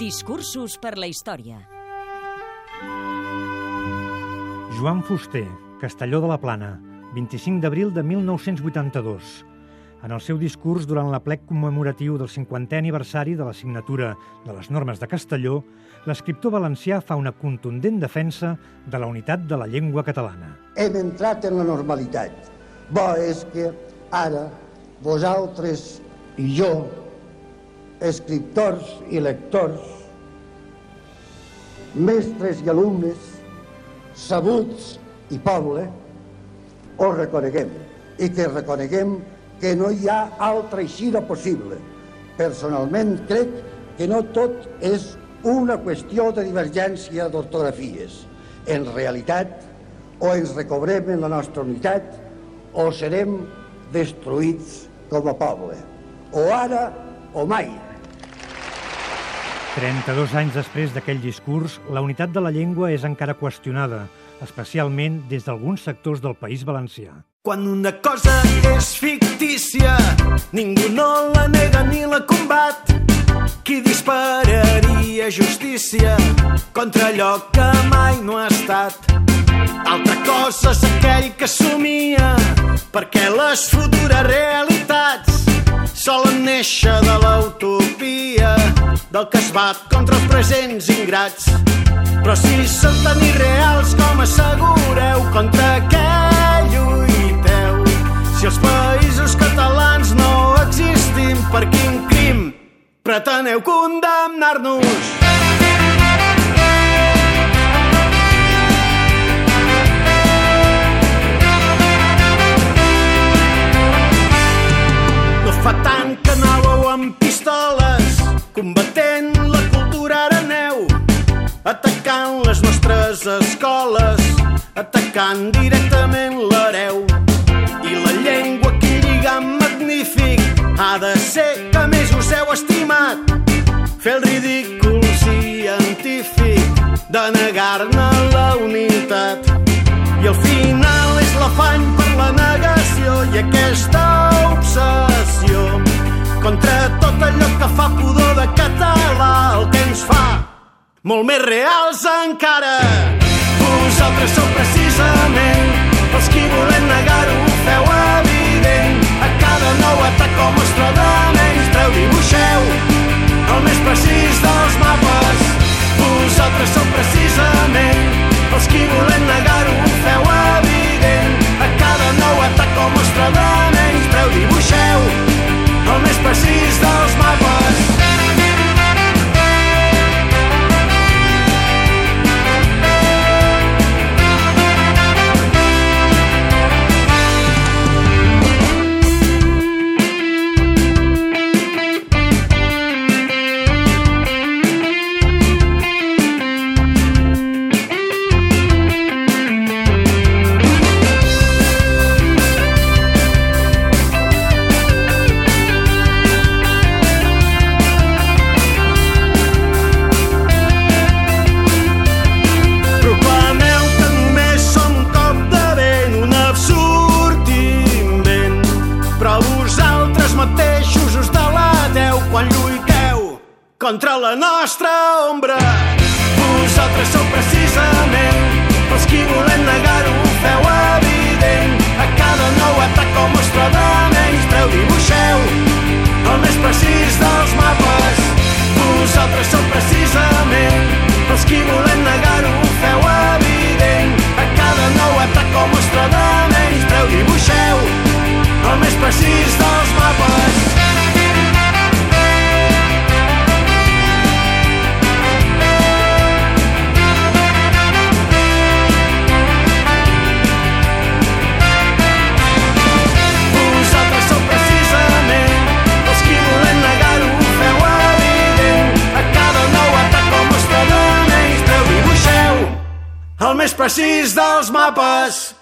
Discursos per la història. Joan Fuster, Castelló de la Plana, 25 d'abril de 1982. En el seu discurs durant l'aplec commemoratiu del 50è aniversari de la signatura de les normes de Castelló, l'escriptor valencià fa una contundent defensa de la unitat de la llengua catalana. Hem entrat en la normalitat. Bo és que ara vosaltres i jo, escriptors i lectors, mestres i alumnes, sabuts i poble, ho reconeguem i que reconeguem que no hi ha altra eixida possible. Personalment crec que no tot és una qüestió de divergència d'ortografies. En realitat, o ens recobrem en la nostra unitat o serem destruïts com a poble. O ara o mai. 32 anys després d'aquell discurs, la unitat de la llengua és encara qüestionada, especialment des d'alguns sectors del País Valencià. Quan una cosa és fictícia, ningú no la nega ni la combat. Qui dispararia justícia contra allò que mai no ha estat? Altra cosa és aquell que somia perquè les futures realitats solen néixer de l'utopia del que es bat contra els presents ingrats. Però si són tan irreals com assegureu contra què lluiteu? Si els països catalans no existim, per quin crim preteneu condemnar-nos? Nostres escoles atacant directament l'hereu. I la llengua que lligam magnífic ha de ser que més us heu estimat. Fer el ridícul científic de negar-ne la unitat. I al final és l'afany per la negació i aquesta obsessió contra tot allò que fa pudor de català. El que ens fa molt més reals encara. Vosaltres sou precisament contra la nostra ombra. Vosaltres sou precisament els qui volem negar-ho, feu evident. A cada nou atac o mostra de menys preu dibuixeu el més precís dels mapes. Vosaltres sou precisament els qui volem negar-ho, feu evident. A cada nou atac o mostra de menys preu dibuixeu el més precís dels mapes. Més precís dels mapes.